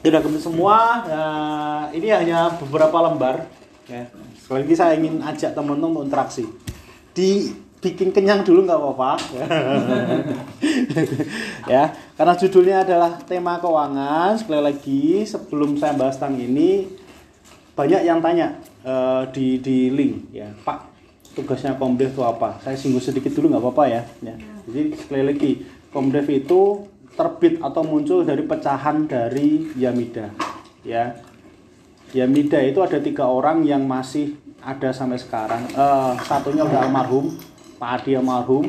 Sudah komplit semua. Nah, ini hanya beberapa lembar. Ya. Sekali lagi saya ingin ajak teman-teman interaksi. Dibikin kenyang dulu nggak apa-apa. ya, karena judulnya adalah tema keuangan. Sekali lagi sebelum saya bahas tentang ini, banyak yang tanya eh, di di link ya, Pak tugasnya Komdev itu apa? Saya singgung sedikit dulu nggak apa-apa ya. ya. Jadi sekali lagi, Komdev itu terbit atau muncul dari pecahan dari Yamida ya. Yamida itu ada tiga orang yang masih ada sampai sekarang. Eh, satunya udah almarhum Pak Adi almarhum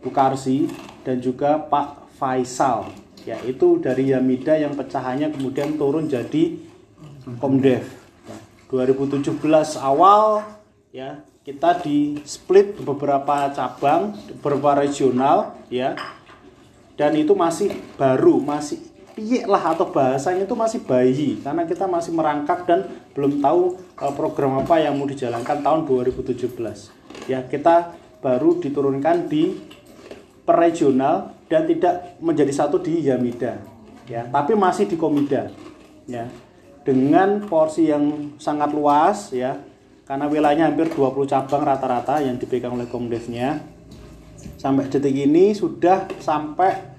Bu Karsi dan juga Pak Faisal ya. Itu dari Yamida yang pecahannya kemudian turun jadi Komdev. Ya, 2017 awal ya kita di split beberapa cabang beberapa regional ya dan itu masih baru masih piye lah atau bahasanya itu masih bayi. Karena kita masih merangkak dan belum tahu eh, program apa yang mau dijalankan tahun 2017 ya kita baru diturunkan di regional dan tidak menjadi satu di Yamida. Ya tapi masih di Komida. Ya dengan porsi yang sangat luas ya karena wilayahnya hampir 20 cabang rata-rata yang dipegang oleh Komdevnya. Sampai detik ini sudah sampai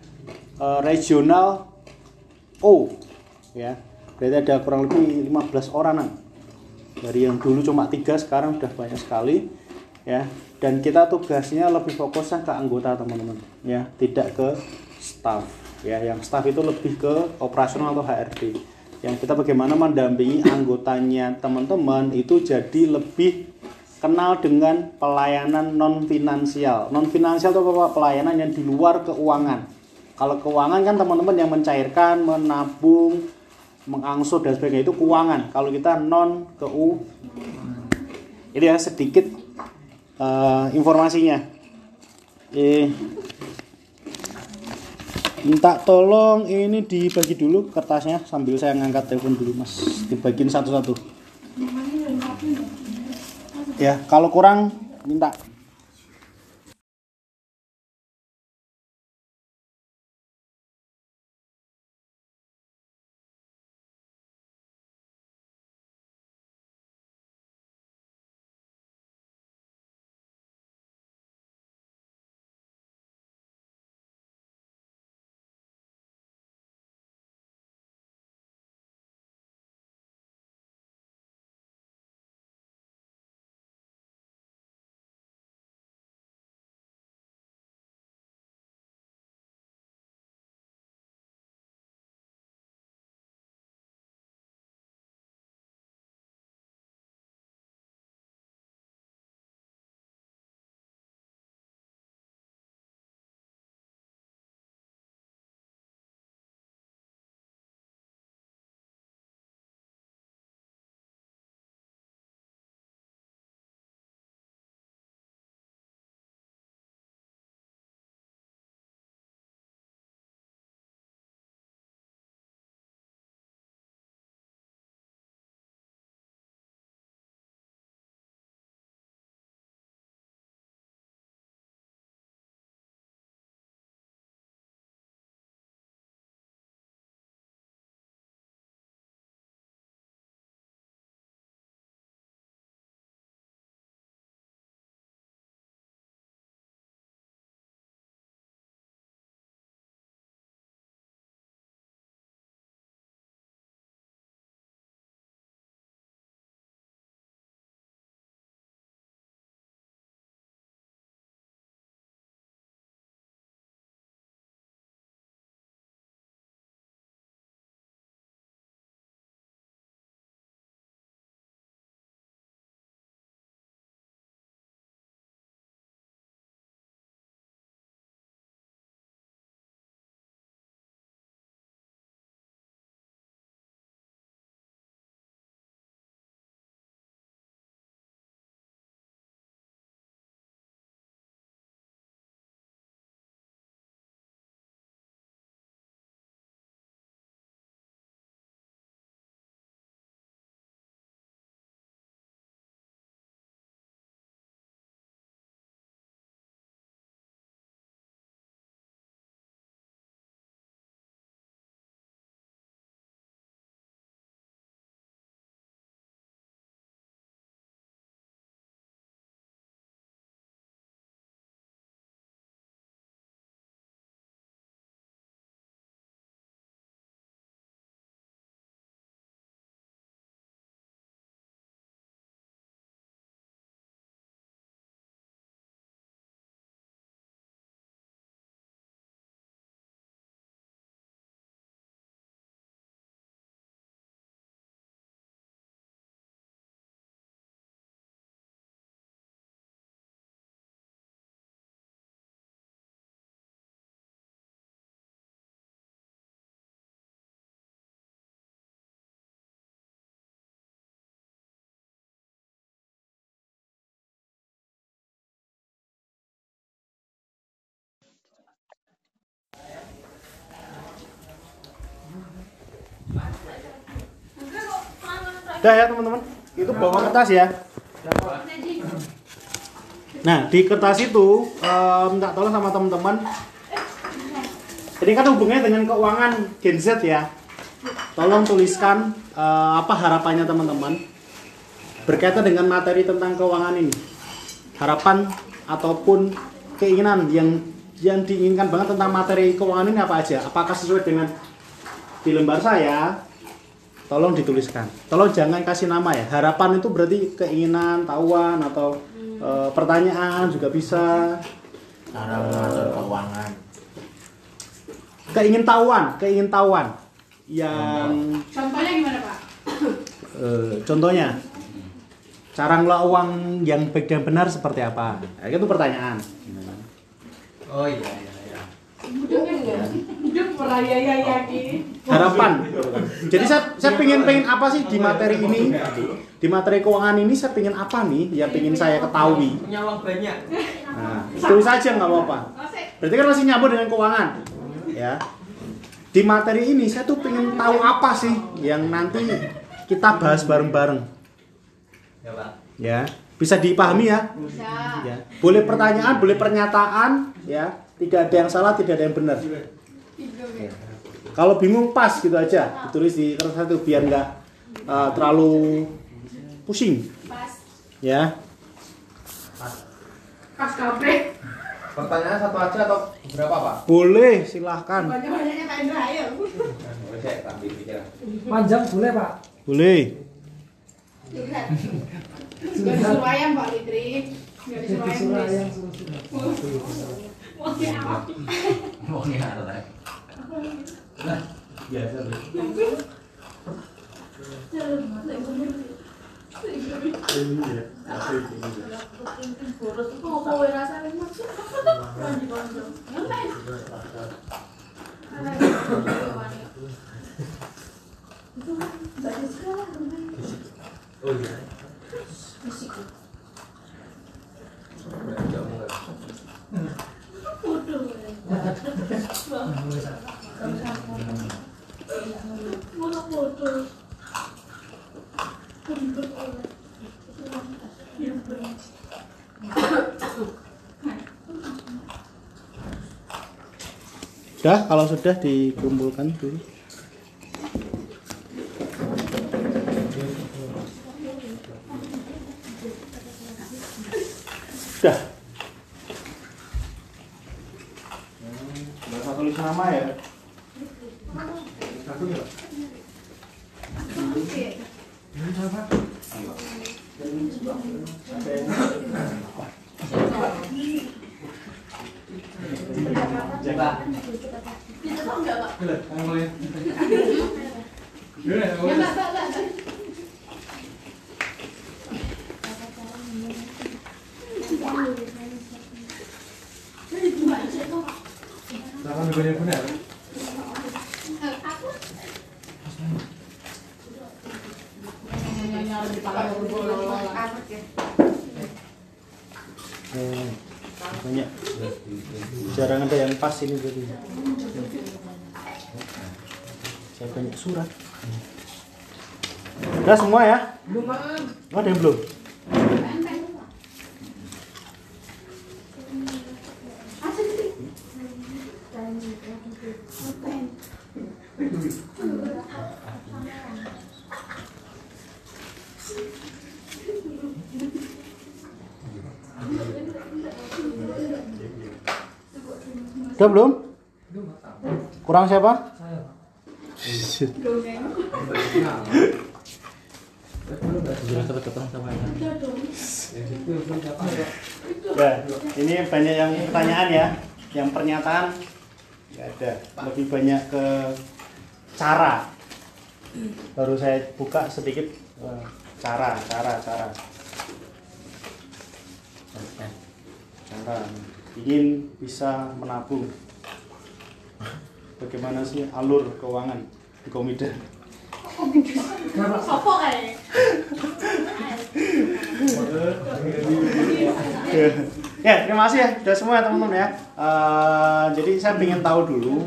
eh, regional O. Ya berarti ada kurang lebih 15 orang dari yang dulu cuma tiga sekarang sudah banyak sekali ya. Dan kita tugasnya lebih fokusnya ke anggota teman-teman ya. Tidak ke staff ya. Yang staff itu lebih ke operasional atau HRD yang kita bagaimana mendampingi anggotanya teman-teman itu jadi lebih kenal dengan pelayanan non finansial non finansial itu apa pelayanan yang di luar keuangan kalau keuangan kan teman-teman yang mencairkan menabung mengangsur dan sebagainya itu keuangan. Kalau kita non keu ini ya sedikit eh, informasinya. Eh, minta tolong ini dibagi dulu kertasnya sambil saya ngangkat telepon dulu mas. Dibagiin satu-satu. Ya kalau kurang minta Udah ya teman-teman. Itu bawa kertas ya. Nah, di kertas itu eh, minta tolong sama teman-teman. Ini kan hubungannya dengan keuangan Gen Z ya. Tolong tuliskan eh, apa harapannya teman-teman berkaitan dengan materi tentang keuangan ini. Harapan ataupun keinginan yang yang diinginkan banget tentang materi keuangan ini apa aja? Apakah sesuai dengan di lembar saya? Tolong dituliskan. Tolong jangan kasih nama ya. Harapan itu berarti keinginan, tahuan atau eh, pertanyaan juga bisa. cara mengatur keuangan Keingin tahuan. Yang Contohnya gimana Pak? eh, contohnya cara ngelola uang yang baik dan benar seperti apa? Nah, itu pertanyaan. oh iya iya iya ya. Harapan. Jadi saya saya pengen pengen apa sih di materi ini? Di materi keuangan ini saya pengen apa nih yang pengen saya ketahui? punya uang banyak Nah, tulis aja nggak apa-apa. Berarti kan masih nyambung dengan keuangan, ya. Di materi ini saya tuh pengen tahu apa sih yang nanti kita bahas bareng-bareng, ya pak ya. Bisa dipahami ya? Bisa. Ya. Boleh pertanyaan, boleh pernyataan, ya. Tidak ada yang salah, tidak ada yang benar. Ya. Kalau bingung pas gitu aja, ditulis di kertas satu biar nggak uh, terlalu pusing, Pas. ya. Pas kabeh. pertanyaan satu aja atau berapa pak Boleh, silahkan. Banyak-banyaknya ambil pikiran Panjang boleh pak? Boleh. Gak disuruh ayam Pak Litri. Gak Jadi disuruh ayam uangnya ada lah nah biasa bro Oh, Lanjut, lanjut. Ngapain? Itu kan baca sekolah oh iya Fisik. Sudah, kalau sudah dikumpulkan dulu. Sudah. Nggak usah tulis nama ya. coba Dicetok enggak, Pak? boleh boleh Ya, enggak, enggak, enggak. Jangan banyak banyak. Jarang ada yang pas ini jadi. Saya banyak surat. Udah semua ya? Belum ada yang belum? Udah belum? Kurang siapa? Sudah ini banyak yang pertanyaan ya. Yang pernyataan nggak ada. Lebih banyak ke cara. Baru saya buka sedikit eh, cara, cara, cara. Cara ingin bisa menabung. Bagaimana sih alur keuangan di? Sopo kayak? ya terima kasih ya sudah semua ya teman-teman ya Eh, jadi saya ingin tahu dulu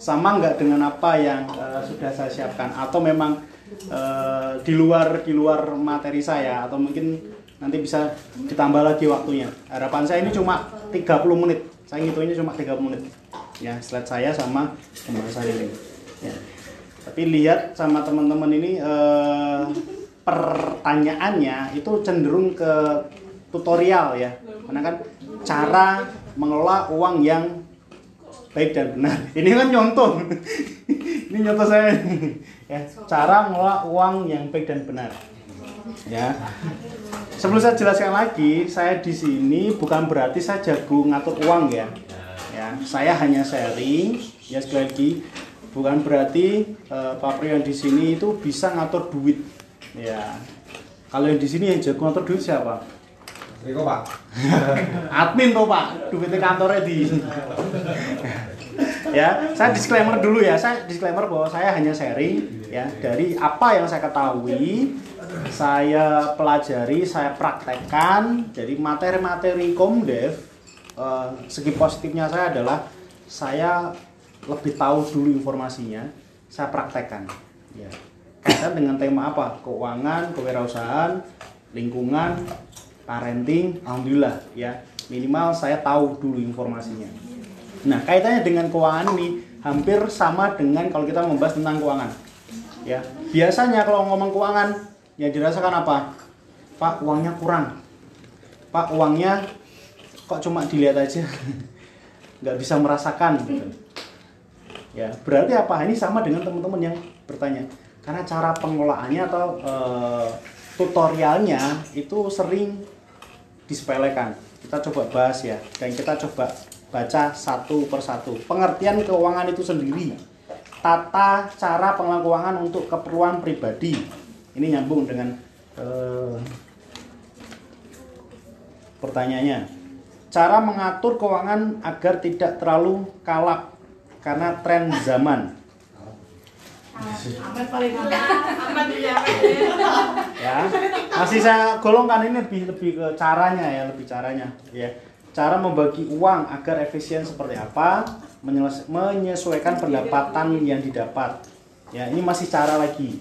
sama nggak dengan apa yang eh, sudah saya siapkan atau memang eh, di luar di luar materi saya atau mungkin nanti bisa ditambah lagi waktunya. Harapan saya ini cuma 30 menit. Saya ngitungnya cuma 30 menit. Ya slide saya sama pembahasan ini. Ya. tapi lihat sama teman-teman ini eh, pertanyaannya itu cenderung ke tutorial ya. Karena kan cara mengelola uang yang baik dan benar. Ini kan nyontoh. Ini nyontoh saya. Ya cara mengelola uang yang baik dan benar ya. Sebelum saya jelaskan lagi saya di sini bukan berarti saya jago ngatur uang ya. Ya saya hanya sharing. Ya sekali lagi bukan berarti eh, Pak Priyan di sini itu bisa ngatur duit. Ya. Kalau yang di sini yang jago ngatur duit siapa? Riko pak. admin tuh pak. Duitnya kantornya di ya saya disclaimer dulu ya. Saya disclaimer bahwa saya hanya sharing ya dari apa yang saya ketahui saya pelajari saya praktekkan. Jadi materi-materi komdev eh, segi positifnya saya adalah saya lebih tahu dulu informasinya saya praktekkan. Ya kaitan dengan tema apa? Keuangan kewirausahaan lingkungan parenting alhamdulillah ya. Minimal saya tahu dulu informasinya. Nah kaitannya dengan keuangan ini hampir sama dengan kalau kita membahas tentang keuangan ya. Biasanya kalau ngomong keuangan yang dirasakan apa? Pak uangnya kurang. Pak uangnya kok cuma dilihat aja? Nggak bisa merasakan gitu. Ya berarti apa? Ini sama dengan teman-teman yang bertanya. Karena cara pengelolaannya atau eh, tutorialnya itu sering disepelekan. Kita coba bahas ya. Dan kita coba baca satu persatu. Pengertian keuangan itu sendiri tata cara pengelolaan keuangan untuk keperluan pribadi. Ini nyambung dengan eh, pertanyaannya. Cara mengatur keuangan agar tidak terlalu kalap karena tren zaman. Ya. ya masih saya golongkan ini lebih lebih ke caranya ya lebih caranya. Ya cara membagi uang agar efisien seperti apa menyesuaikan pendapatan yang didapat. Ya ini masih cara lagi.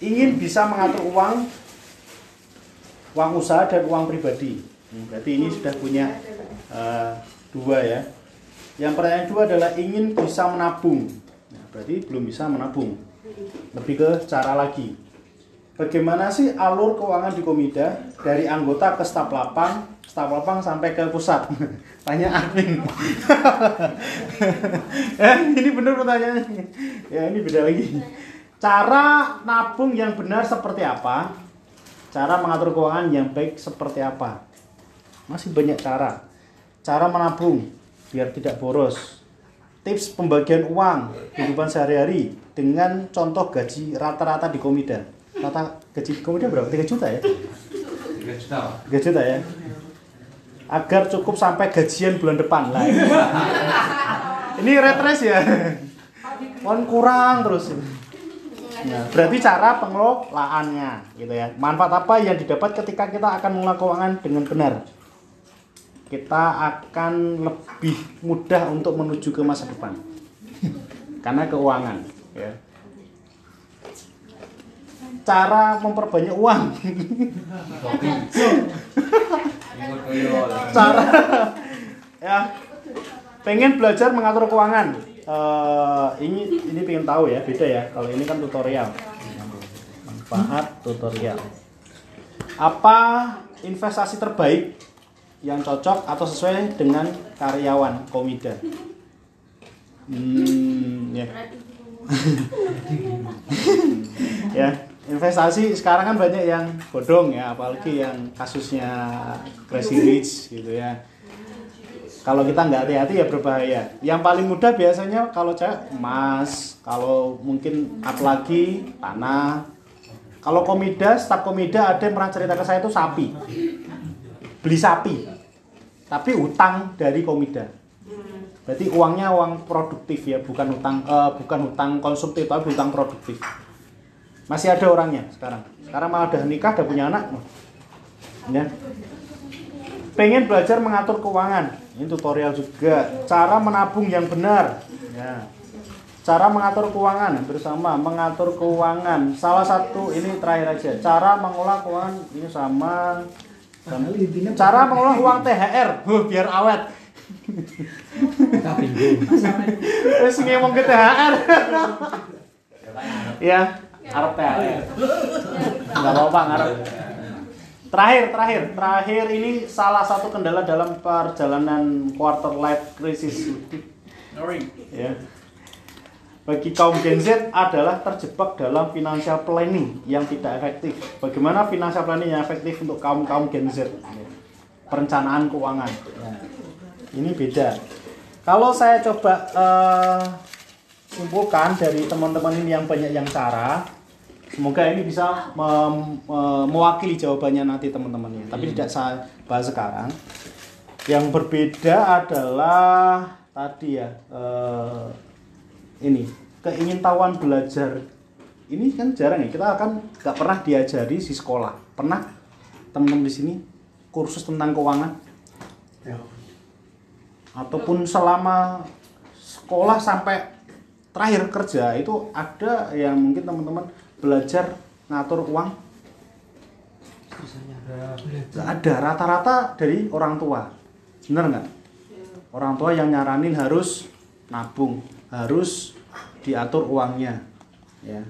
Ingin bisa mengatur uang uang usaha dan uang pribadi. Hmm, berarti ini sudah punya eh, dua ya. Yang pertanyaan dua adalah ingin bisa menabung. Nah, berarti belum bisa menabung. Lebih ke cara lagi Bagaimana sih alur keuangan di Komida dari anggota ke staf lapang, staf lapang sampai ke pusat? Tanya admin. ya, ini benar pertanyaannya. Ya, ini beda lagi. Cara nabung yang benar seperti apa? Cara mengatur keuangan yang baik seperti apa? Masih banyak cara. Cara menabung biar tidak boros. Tips pembagian uang kehidupan sehari-hari dengan contoh gaji rata-rata di Komida. Rata gaji di Komida berapa? 3 juta ya? Tiga juta pak. 3 juta ya? Agar cukup sampai gajian bulan depan lah. Ini retres ya. Kon kurang terus. Nah, berarti cara pengelolaannya gitu ya. Manfaat apa yang didapat ketika kita akan mengelola keuangan dengan benar? Kita akan lebih mudah untuk menuju ke masa depan. Karena keuangan, ya. Cara memperbanyak uang. Cara ya. Pengen belajar mengatur keuangan. Eh, ini ini pengen tahu ya beda ya. Kalau ini kan tutorial. Manfaat tutorial. Apa investasi terbaik yang cocok atau sesuai dengan karyawan komida? Hmm, ya. Ya investasi sekarang kan banyak yang bodong ya apalagi yang kasusnya crazy rich gitu ya. Kalau kita nggak hati-hati ya berbahaya. Yang paling mudah biasanya kalau cewek emas. Kalau mungkin apalagi tanah. Kalau komida staf komida ada yang pernah cerita ke saya itu sapi. Beli sapi. Tapi utang dari komida. Berarti uangnya uang produktif ya bukan utang eh, bukan utang konsumtif tapi utang produktif masih ada orangnya sekarang. Sekarang malah udah nikah udah punya anak. Ya. Pengen belajar mengatur keuangan. Ini tutorial juga. Cara menabung yang benar. Ya. Cara mengatur keuangan bersama mengatur keuangan. Salah satu ini terakhir aja. Cara mengolah keuangan ini sama. Cara mengolah uang THR huh, biar awet. Bingung. terus ngomong ke THR ya Arab THR nggak apa-apa ngarep terakhir terakhir terakhir ini salah satu kendala dalam perjalanan quarter life crisis ya bagi kaum Gen Z adalah terjebak dalam financial planning yang tidak efektif. Bagaimana financial planning yang efektif untuk kaum kaum Gen Z? Ya. Perencanaan keuangan. Ya. Ini beda. Kalau saya coba eh, simpulkan dari teman-teman ini yang banyak yang cara, semoga ini bisa mem- me- mewakili jawabannya nanti teman-teman ya. Tapi tidak saya bahas sekarang. Yang berbeda adalah tadi ya. eh, ini keingintahuan belajar ini kan jarang ya kita akan nggak pernah diajari di sekolah pernah teman-teman di sini kursus tentang keuangan ataupun selama sekolah sampai terakhir kerja itu ada yang mungkin teman-teman belajar ngatur uang? Nggak ada. Rata-rata dari orang tua. Bener nggak? Orang tua yang nyaranin harus nabung harus diatur uangnya ya.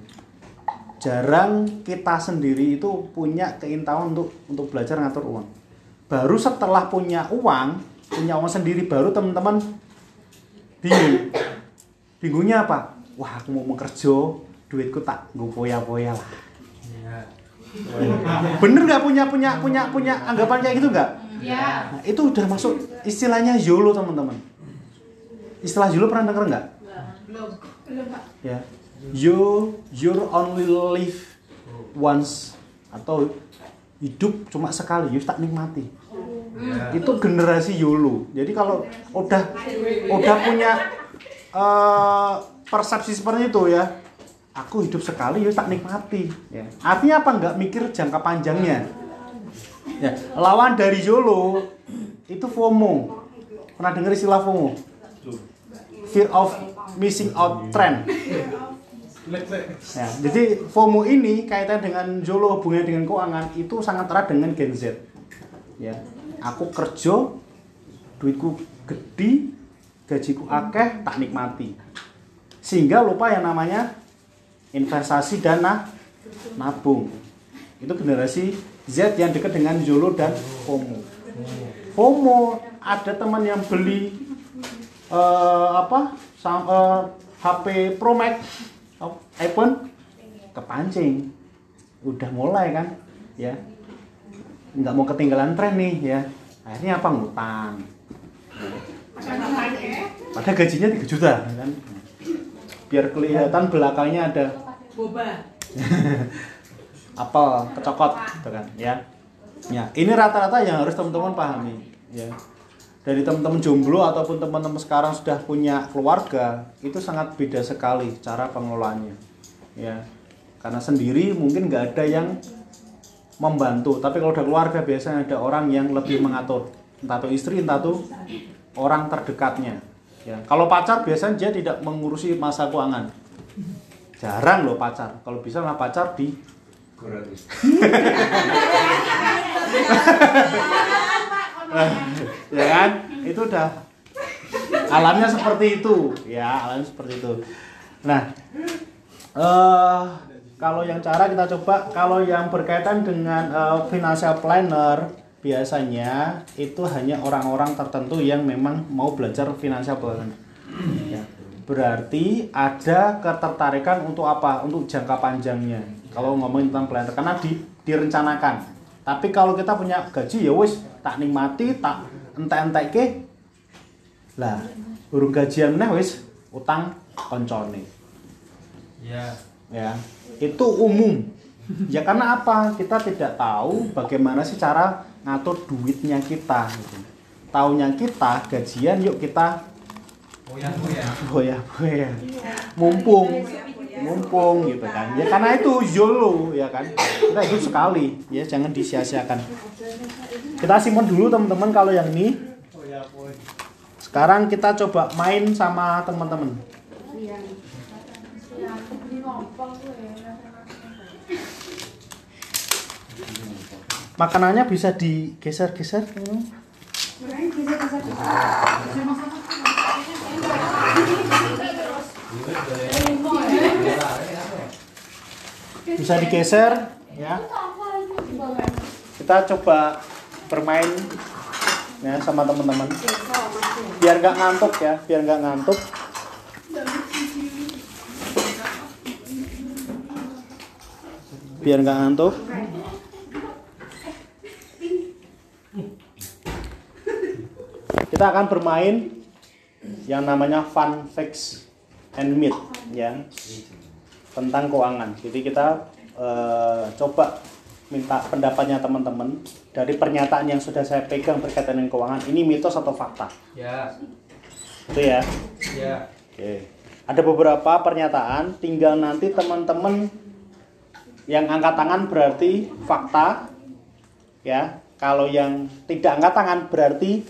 Jarang kita sendiri itu punya keintahuan untuk untuk belajar ngatur uang. Baru setelah punya uang punya uang sendiri baru teman-teman bingung bingungnya apa wah aku mau bekerja duitku tak gue poya-poya lah bener nggak punya punya punya punya anggapan kayak gitu nggak Ya. Nah, itu udah masuk istilahnya YOLO teman-teman. Istilah YOLO pernah denger nggak? Belum. Belum, Pak. Ya. You you only live once atau hidup cuma sekali, you tak nikmati. Itu generasi YOLO. Jadi kalau udah udah punya eh, persepsi seperti itu ya, aku hidup sekali, ya tak nikmati. Ya. Artinya apa? Nggak mikir jangka panjangnya. Ya, lawan dari YOLO itu FOMO. Pernah dengar istilah FOMO? Fear of missing out trend. Ya, jadi FOMO ini kaitan dengan YOLO hubungannya dengan keuangan itu sangat erat dengan Gen Z. Ya, aku kerja, duitku gede, gajiku akeh, tak nikmati. Sehingga lupa yang namanya investasi dana nabung. Itu generasi Z yang dekat dengan YOLO dan FOMO. FOMO ada teman yang beli eh, apa sam- eh, HP Pro Max oh, iPhone kepancing udah mulai kan ya nggak mau ketinggalan tren nih ya akhirnya apa ngutang padahal gajinya 3 juta. Kan biar kelihatan belakangnya ada Boba. apel kecokot gitu kan ya. Ya ini rata-rata yang harus teman-teman pahami ya. Dari teman-teman jomblo ataupun teman-teman sekarang sudah punya keluarga itu sangat beda sekali cara pengelolaannya ya. Karena sendiri mungkin nggak ada yang membantu tapi kalau udah keluarga biasanya ada orang yang lebih mengatur. Entah itu istri entah itu orang terdekatnya. Ya. Kalau pacar biasanya dia tidak mengurusi masa keuangan. Jarang loh pacar. Kalau bisa lah pacar di Gratis. ya kan? Itu udah alamnya seperti itu. Ya alamnya seperti itu. Nah eh kalau yang cara kita coba kalau yang berkaitan dengan eh, financial planner biasanya itu hanya orang-orang tertentu yang memang mau belajar financial planner ya. berarti ada ketertarikan untuk apa? Untuk jangka panjangnya. Kalau ngomongin tentang planner karena di, direncanakan. Tapi kalau kita punya gaji ya wis tak nikmati tak entek-entek ke lah burung gajian meneh wis utang koncone. Ya. ya. Itu umum. Ya karena apa? Kita tidak tahu bagaimana sih cara ngatur duitnya kita gitu. taunya kita gajian yuk kita Goyang-goyang. goyah-goyah mumpung. Mumpung gitu kan. Ya karena itu YOLO ya kan. Kita hidup sekali. Ya jangan disia-siakan. Kita simpan dulu teman-teman kalau yang ini. Sekarang kita coba main sama teman-teman makanannya bisa digeser-geser. Bisa digeser ya. Kita coba bermain ya sama teman-teman. Biar nggak ngantuk ya biar nggak ngantuk. Biar nggak ngantuk kita akan bermain yang namanya fun facts and myth ya tentang keuangan jadi kita eh, coba minta pendapatnya teman-teman dari pernyataan yang sudah saya pegang berkaitan dengan keuangan ini mitos atau fakta Ya. itu ya Ya. Oke. Ada beberapa pernyataan, tinggal nanti teman-teman yang angkat tangan berarti fakta. Ya. Kalau yang tidak angkat tangan berarti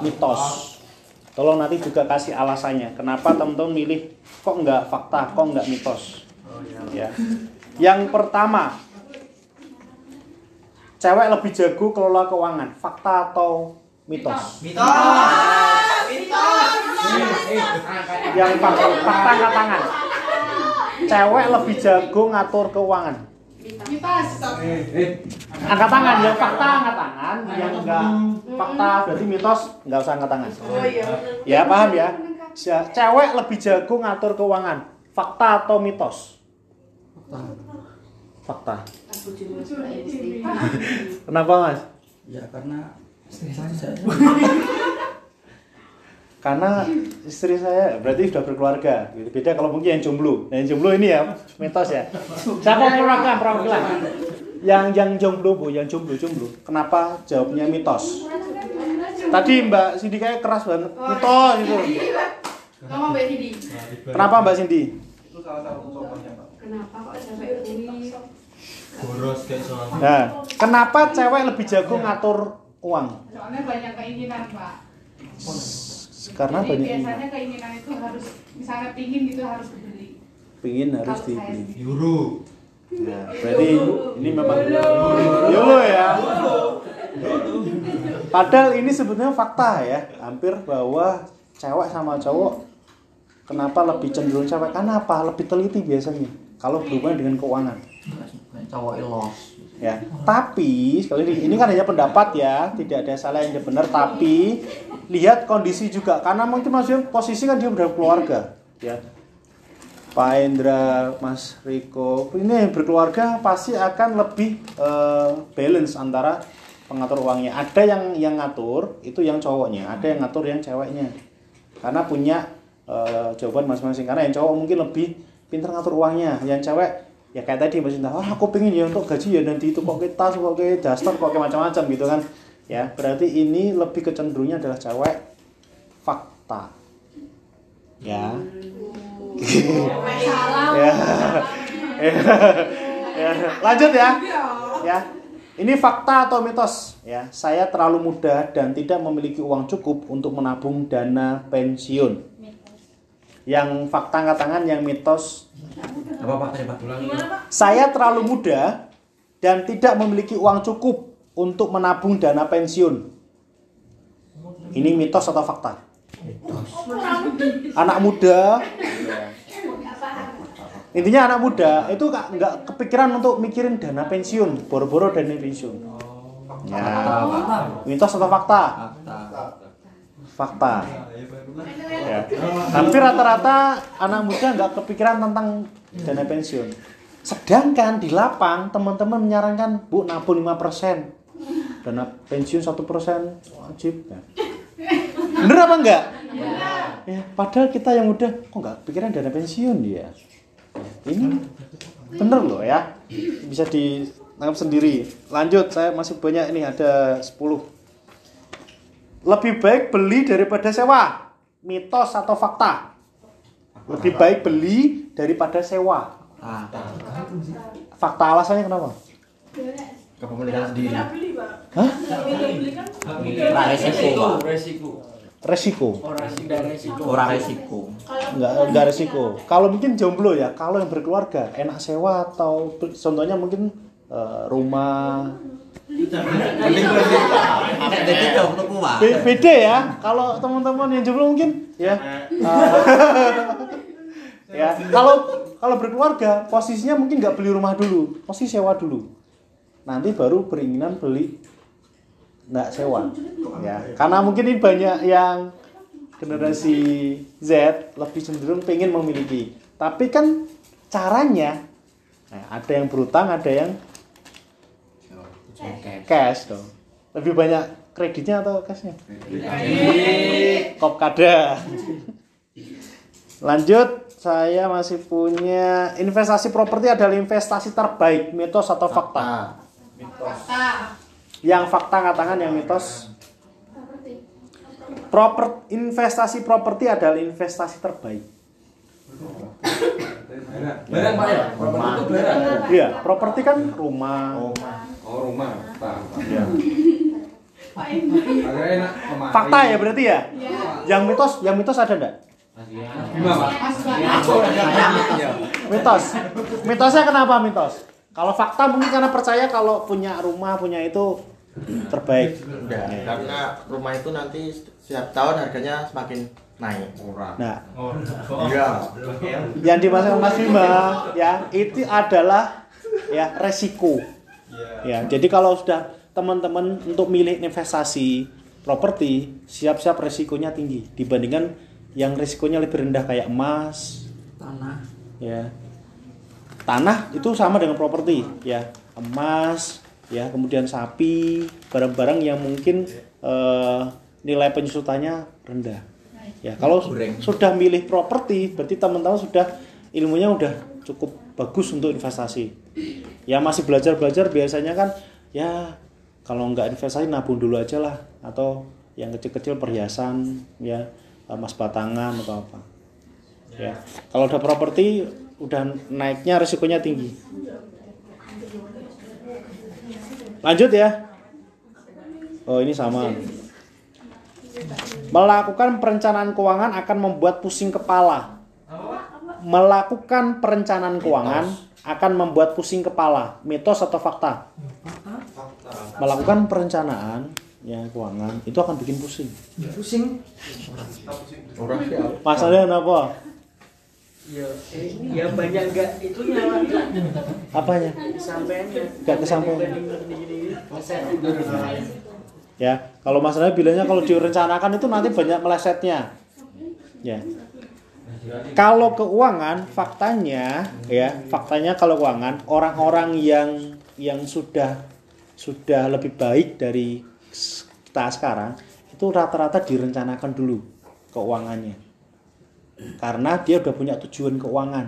mitos. Tolong nanti juga kasih alasannya. Kenapa teman-teman milih kok enggak fakta, kok enggak mitos? Ya. Yang pertama, cewek lebih jago kelola keuangan, fakta atau mitos? yang fakta, fakta angkat tangan cewek lebih jago ngatur keuangan Mitos. angkat tangan yang fakta angkat tangan. Yang enggak fakta berarti mitos nggak usah angkat tangan. Oh iya. ya paham ya? Ja- cewek lebih jago ngatur keuangan. Fakta atau mitos? Fakta. Kenapa mas? Ya karena istri saya. karena istri saya berarti sudah berkeluarga. Gitu. beda kalau mungkin yang jomblo. Nah, yang jomblo ini ya mitos ya. Siapa perwakilan perwakilan yang yang jomblo bu yang jomblo jomblo. Kenapa jawabnya mitos? Tadi mbak Cindy kayak keras banget. Mitos itu. Kamu Mbak. Didi. kenapa mbak Cindy? Kenapa kok sampai ini? Boros kayak soalnya. nah kenapa cewek lebih jago ngatur uang? Soalnya banyak keinginan, Pak. Karena Jadi banyak biasanya keinginan itu harus misalnya pingin gitu harus dibeli. pingin harus Kalau saya dibeli. Euro. Nah, berarti ini memang YOLO ya. Padahal ini sebetulnya fakta ya, hampir bahwa cewek sama cowok kenapa lebih cenderung cewek? Karena apa? Lebih teliti biasanya kalau berhubungan dengan keuangan. Cowok los. Ya, tapi sekali lagi ini kan hanya pendapat ya, tidak ada salah yang benar. Tapi lihat kondisi juga, karena mungkin maksudnya posisi kan dia udah keluarga, ya. Pak Indra, Mas Riko, ini yang berkeluarga pasti akan lebih eh, balance antara pengatur uangnya. Ada yang yang ngatur itu yang cowoknya, ada yang ngatur yang ceweknya. Karena punya eh, jawaban masing-masing. Karena yang cowok mungkin lebih pintar ngatur uangnya, yang cewek ya kayak tadi Mbak Cinta, ah aku pengen ya untuk gaji ya nanti itu kok tas, kok ke daster, kok macam-macam gitu kan. Ya, berarti ini lebih kecenderungnya adalah cewek fakta. Ya. Salah. ya. ya. Lanjut ya. Ya. Ini fakta atau mitos? Ya, saya terlalu muda dan tidak memiliki uang cukup untuk menabung dana pensiun. Yang fakta angkat tangan, yang mitos Apa Pak tadi Pak? Saya terlalu muda dan tidak memiliki uang cukup untuk menabung dana pensiun. Ini mitos atau fakta? Anak muda. Intinya anak muda itu nggak nggak kepikiran untuk mikirin dana pensiun, boro-boro dana pensiun. Ya, mitos atau fakta? Fakta. Ya. Hampir rata-rata anak muda nggak kepikiran tentang dana pensiun. Sedangkan di lapang teman-teman menyarankan bu nabung 5% dana pensiun satu persen wajib. Ya. Bener apa enggak? Ya, padahal kita yang muda kok nggak kepikiran dana pensiun dia. Ini bener loh ya. Bisa ditangkap sendiri. Lanjut, saya masih banyak ini ada 10 lebih baik beli daripada sewa. Mitos atau fakta? Lebih baik beli daripada sewa. Fakta. Fakta alasannya kenapa? Kepemilikan sendiri. Hah? Resiko. Pak. Resiko. Resiko. Ora resiko. Enggak enggak resiko. Kalau mungkin jomblo ya, kalau yang berkeluarga enak sewa atau contohnya mungkin eh, rumah Beda ya kalau teman-teman yang jomblo mungkin ya. Eh, ya kalau kalau berkeluarga posisinya mungkin nggak beli rumah dulu pasti sewa dulu. Nanti baru beringinan beli nggak sewa ya. Karena mungkin ini banyak yang generasi Z lebih cenderung pengen memiliki. Tapi kan caranya nah, ada yang berutang ada yang cash. Dong. Lebih banyak kreditnya atau cashnya? Kop kada. Lanjut saya masih punya investasi properti adalah investasi terbaik mitos atau fakta? Yang fakta katakan yang mitos. Proper investasi properti adalah investasi terbaik. Barang Pak ya? Properti itu barang. iya properti kan rumah Oh rumah. Pak. Iya. Agak enak. Fakta ya berarti ya yang mitos yang mitos ada enggak Gimana Pak? mitos mitosnya kenapa mitos kalau fakta mungkin karena percaya kalau punya rumah punya itu terbaik Enggak, karena rumah itu nanti setiap tahun harganya semakin naik. Murah. nah Iya. yang dimaksud Mas Bima ya itu adalah ya resiko ya jadi kalau sudah teman-teman untuk milih investasi properti siap-siap resikonya tinggi dibandingkan yang resikonya lebih rendah kayak emas. Tanah. ya. Tanah itu sama dengan properti ya. Emas ya kemudian sapi barang-barang yang mungkin eh, nilai penyusutannya rendah. Ya kalau Goreng. sudah milih properti berarti teman-teman sudah ilmunya udah cukup bagus untuk investasi ya masih belajar belajar biasanya kan ya kalau nggak investasi nabung dulu aja lah. Atau yang kecil-kecil perhiasan ya emas batangan atau apa. Ya kalau udah properti udah naiknya risikonya tinggi. Lanjut ya. Oh ini sama. Melakukan perencanaan keuangan akan membuat pusing kepala. Melakukan perencanaan keuangan akan membuat pusing kepala mitos atau fakta? Melakukan perencanaan ya keuangan itu akan bikin pusing. Pusing. Masalahnya apa Ya, ya banyak enggak itunya apanya? Sampainya. Nggak kesampaian. Ya kalau masalahnya bilangnya kalau direncanakan itu nanti banyak melesetnya. Ya kalau keuangan faktanya ya faktanya kalau keuangan orang-orang yang yang sudah sudah lebih baik dari kita sekarang itu rata-rata direncanakan dulu keuangannya. Karena dia udah punya tujuan keuangan.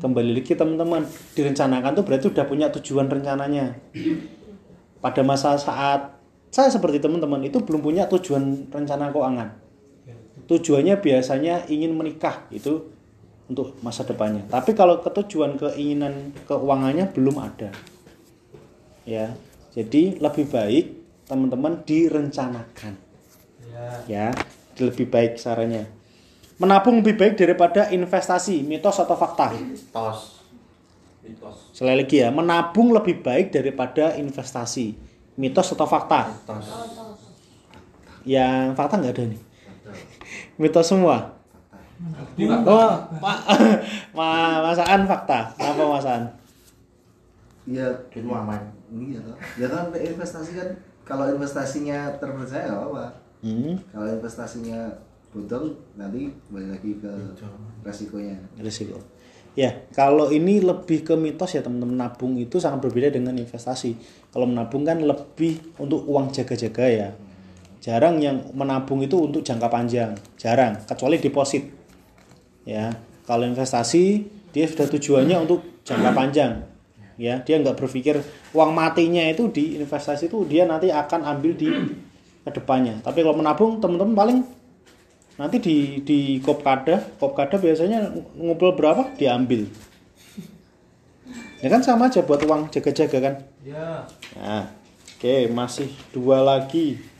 Kembali lagi teman-teman direncanakan tuh berarti udah punya tujuan rencananya. Pada masa saat saya seperti teman-teman itu belum punya tujuan rencana keuangan tujuannya biasanya ingin menikah itu untuk masa depannya. Tapi kalau ketujuan keinginan keuangannya belum ada. Ya jadi lebih baik teman-teman direncanakan. Ya. Lebih baik caranya. Menabung lebih baik daripada investasi mitos atau fakta? Tos. sekali lagi ya menabung lebih baik daripada investasi. Mitos atau fakta? Tos. yang fakta nggak ada nih mitos semua? Oh pak. Ma- masaan fakta? Apa masaan? Iya, Dirimu aman. iya toh. Ya kan investasi kan kalau investasinya terpercaya nggak apa. hmm, Kalau investasinya bodong nanti balik lagi ke resikonya. risiko ya kalau ini lebih ke mitos ya teman-teman. Nabung itu sangat berbeda dengan investasi. Kalau menabung kan lebih untuk uang jaga-jaga ya jarang yang menabung itu untuk jangka panjang. Jarang kecuali deposit. Ya kalau investasi dia sudah tujuannya untuk jangka panjang. Ya dia nggak berpikir uang matinya itu di investasi itu dia nanti akan ambil di ke depannya. Tapi kalau menabung teman-teman paling nanti di di kopkada kopkada biasanya ngumpul berapa? Diambil. Ya kan sama aja buat uang jaga-jaga kan? Ya. Nah, oke masih dua lagi.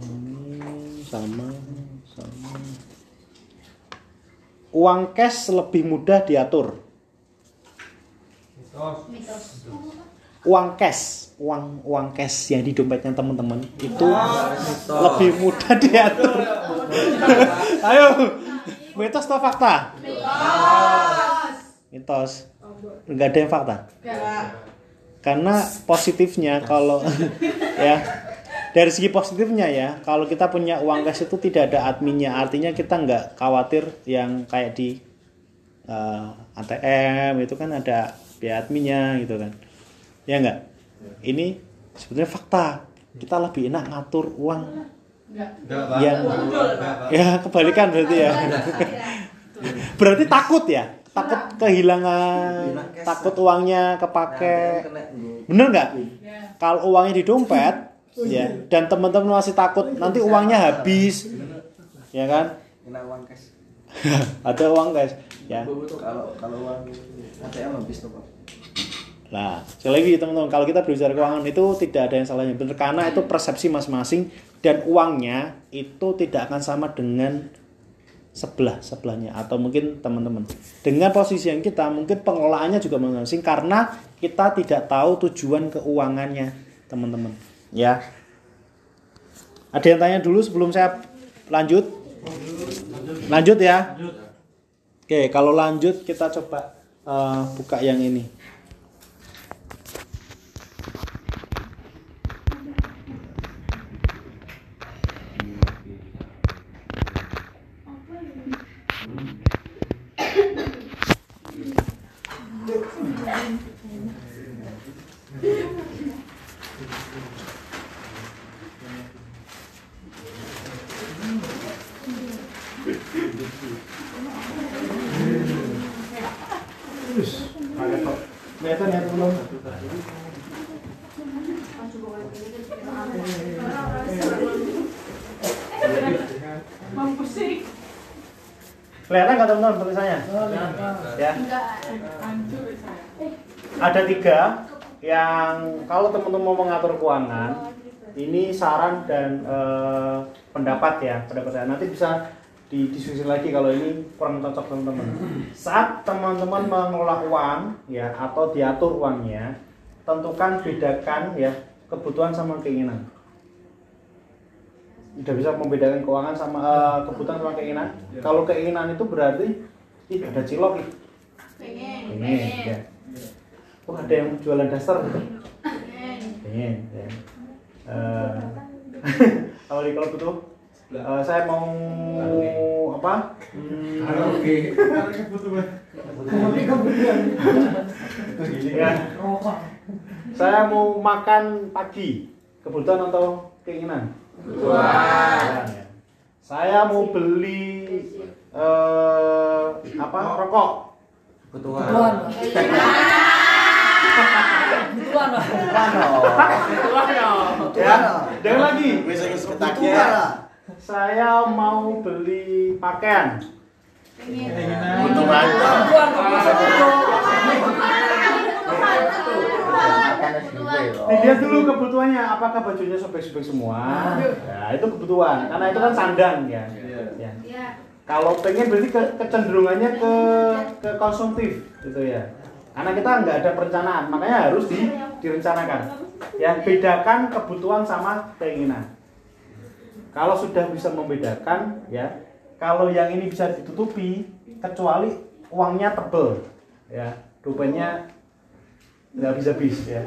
Hmm, sama, sama. uang cash lebih mudah diatur. Mitos. Uang cash, uang uang cash yang di dompetnya teman-teman itu lebih mudah diatur. Ayo, mitos atau fakta? Mitos. Mitos. Enggak ada yang fakta. Enggak. Karena positifnya kalau ya dari segi positifnya ya, kalau kita punya uang cash itu tidak ada adminnya, artinya kita nggak khawatir yang kayak di eh, ATM itu kan ada biaya adminnya gitu kan, ya nggak? Ini sebetulnya fakta kita lebih enak ngatur uang Betul. ya kebalikan berarti ya. Berarti takut ya, takut kehilangan, takut uangnya kepake. Bener nggak? Ya. Kalau uangnya di dompet, ya, dan teman-teman masih takut nanti uangnya habis, ya kan? Kena uang cash. Ada uang guys, ya. Kalau kalau uang ATM habis tuh pak. Nah, sekali lagi teman-teman, kalau kita berbicara keuangan itu tidak ada yang salahnya benar karena itu persepsi masing-masing dan uangnya itu tidak akan sama dengan sebelah sebelahnya atau mungkin teman-teman dengan posisi yang kita mungkin pengelolaannya juga masing-masing karena kita tidak tahu tujuan keuangannya teman-teman ya. Ada yang tanya dulu sebelum saya lanjut? Lanjut ya. Oke kalau lanjut kita coba eh, buka yang ini Kelihatan ya teman Mampus sih. Kelihatan nggak teman-teman tulisannya? Ya. Enggak. Hancur saya. Ada tiga yang kalau teman-teman mau mengatur keuangan, ini saran dan eh, pendapat ya, pendapat saya. Nanti bisa didiskusi lagi kalau ini kurang cocok teman-teman. Saat teman-teman mengelola uang ya atau diatur uangnya, tentukan bedakan ya kebutuhan sama keinginan. Tidak bisa membedakan keuangan sama eh, kebutuhan sama keinginan. Kalau keinginan itu berarti ih ada cilok ih. Pengen. Pengen, ya. Oh ada yang jualan daster gitu. Pengen. Pengen, ya. Eh, kalau di klub itu eh, saya mau apa? Hmm, ya. Saya mau makan pagi. Kebutuhan atau keinginan? Kebutuhan. ya. Saya mau beli eh, apa? Rokok. Kebutuhan. Ya. Jangan lagi. Wis wis Kebutuhan ketagihan. lah. Saya mau beli pakaian. Butuh banget. Dilihat dulu kebutuhannya, apakah bajunya sobek-sobek semua? Ya, itu kebutuhan. Karena itu kan sandang ya. Ya. Ya. Kalau pengen berarti ke- kecenderungannya ke ke konsumtif gitu ya. Karena kita nggak ada perencanaan, makanya harus di, direncanakan. Ya, bedakan kebutuhan sama keinginan. Kalau sudah bisa membedakan, ya, kalau yang ini bisa ditutupi, kecuali uangnya tebel, ya, dompetnya nggak bisa bis, ya.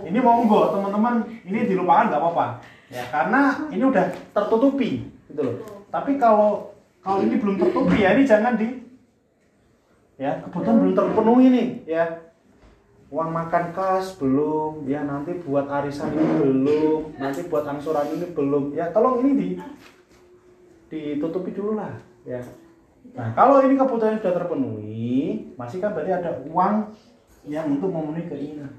Ini monggo teman-teman, ini dilupakan nggak apa-apa, ya, karena ini udah tertutupi, gitu loh. Tapi kalau kalau ini belum tertutupi ya, ini jangan di, ya, kebutuhan belum terpenuhi nih, ya. Uang makan kas belum, ya nanti buat arisan ini belum, nanti buat angsuran ini belum, ya tolong ini di ditutupi dulu lah, ya. Nah kalau ini kebutuhan sudah terpenuhi, masih kan berarti ada uang yang untuk memenuhi keinginan.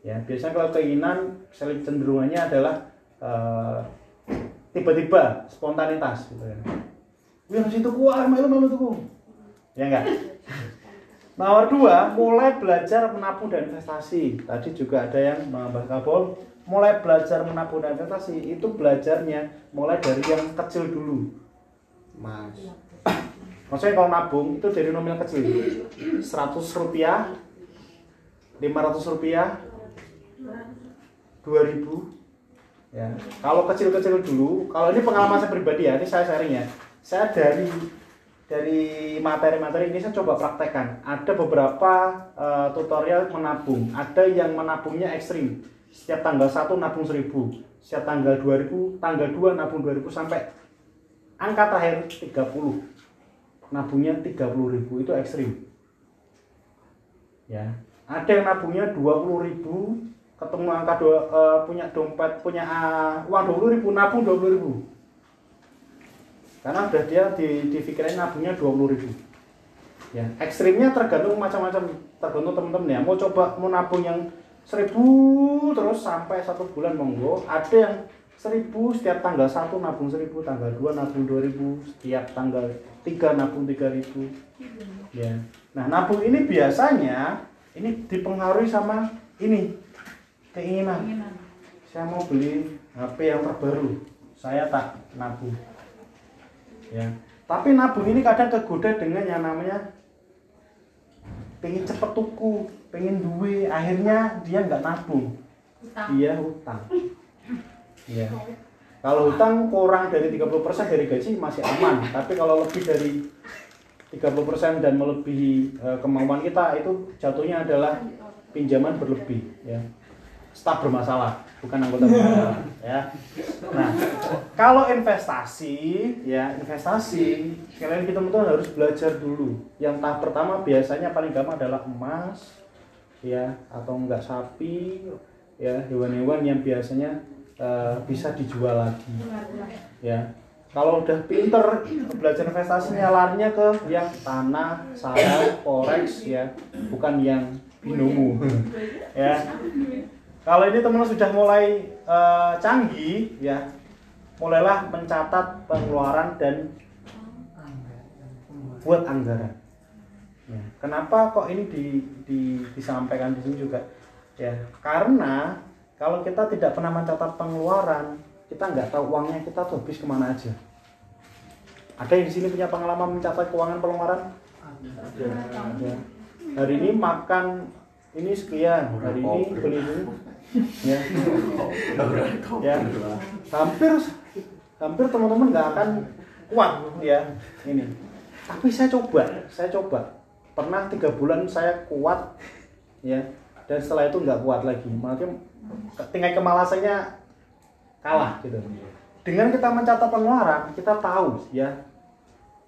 Ya biasanya kalau keinginan sering cenderungannya adalah eh, tiba-tiba spontanitas gitu ya. Wih harus itu kuah, malu malu tuh. Ya enggak? Nomor dua, mulai belajar menabung dan investasi. Tadi juga ada yang Mbak Kabol, mulai belajar menabung dan investasi itu belajarnya mulai dari yang kecil dulu. Mas. maksudnya kalau nabung itu dari nominal kecil 100 rupiah 500 rupiah 2000 ya kalau kecil-kecil dulu kalau ini pengalaman saya pribadi ya ini saya sharing ya saya dari dari materi-materi ini saya coba praktekkan. Ada beberapa eh, tutorial menabung. Ada yang menabungnya ekstrim. Setiap tanggal 1 nabung 1000 setiap tanggal 2000 tanggal 2 nabung 2000 sampai angka terakhir 30 nabungnya 30.000 itu ekstrim. Ya. Ada yang nabungnya 20.000 ketemu angka dua, eh, punya dompet punya ah, uang 20.000 nabung 20.000 karena udah dia di dipikirin nabungnya 20.000 ya ekstrimnya tergantung macam-macam tergantung teman-teman ya. Mau coba mau nabung yang 1000 terus sampai satu bulan monggo. Ada yang 1000 setiap tanggal 1 nabung 1000 tanggal 2 nabung 2000 setiap tanggal 3 nabung 3000 ya. Nah nabung ini biasanya ini dipengaruhi sama ini keinginan. Keinginan. saya mau beli HP yang terbaru. Saya tak nabung ya. Tapi nabung ini kadang kegoda dengan yang namanya pengen cepet tuku pengen duwe akhirnya dia nggak nabung. Utang. dia hutang. Ya kalau hutang kurang dari 30% dari gaji masih aman. Tapi kalau lebih dari 30% dan melebihi eh, kemampuan kita itu jatuhnya adalah pinjaman berlebih ya staf bermasalah bukan anggota bermasalah ya. Nah kalau investasi ya investasi sekalian kita teman harus belajar dulu. Yang tahap pertama biasanya paling gampang adalah emas ya atau enggak sapi ya hewan-hewan yang biasanya eh, bisa dijual lagi ya. Kalau udah pinter belajar investasinya larinya ke yang tanah saham forex ya bukan yang binomo ya kalau ini teman sudah mulai eh, canggih ya mulailah mencatat pengeluaran dan buat anggaran Ya, kenapa kok ini di, di- disampaikan di sini juga? Ya, karena kalau kita tidak pernah mencatat pengeluaran, kita nggak tahu uangnya kita tuh habis ke mana aja. Ada yang di sini punya pengalaman mencatat keuangan pengeluaran? Hari ini makan ini sekian, hari ini beli ini, ya, ya, hampir hampir teman-teman nggak akan kuat ya. Ini. Tapi saya coba, saya coba. Pernah tiga bulan saya kuat ya. Dan setelah itu nggak kuat lagi. Makanya tingkat kemalasannya kalah gitu. Dengan kita mencatat pengeluaran kita tahu ya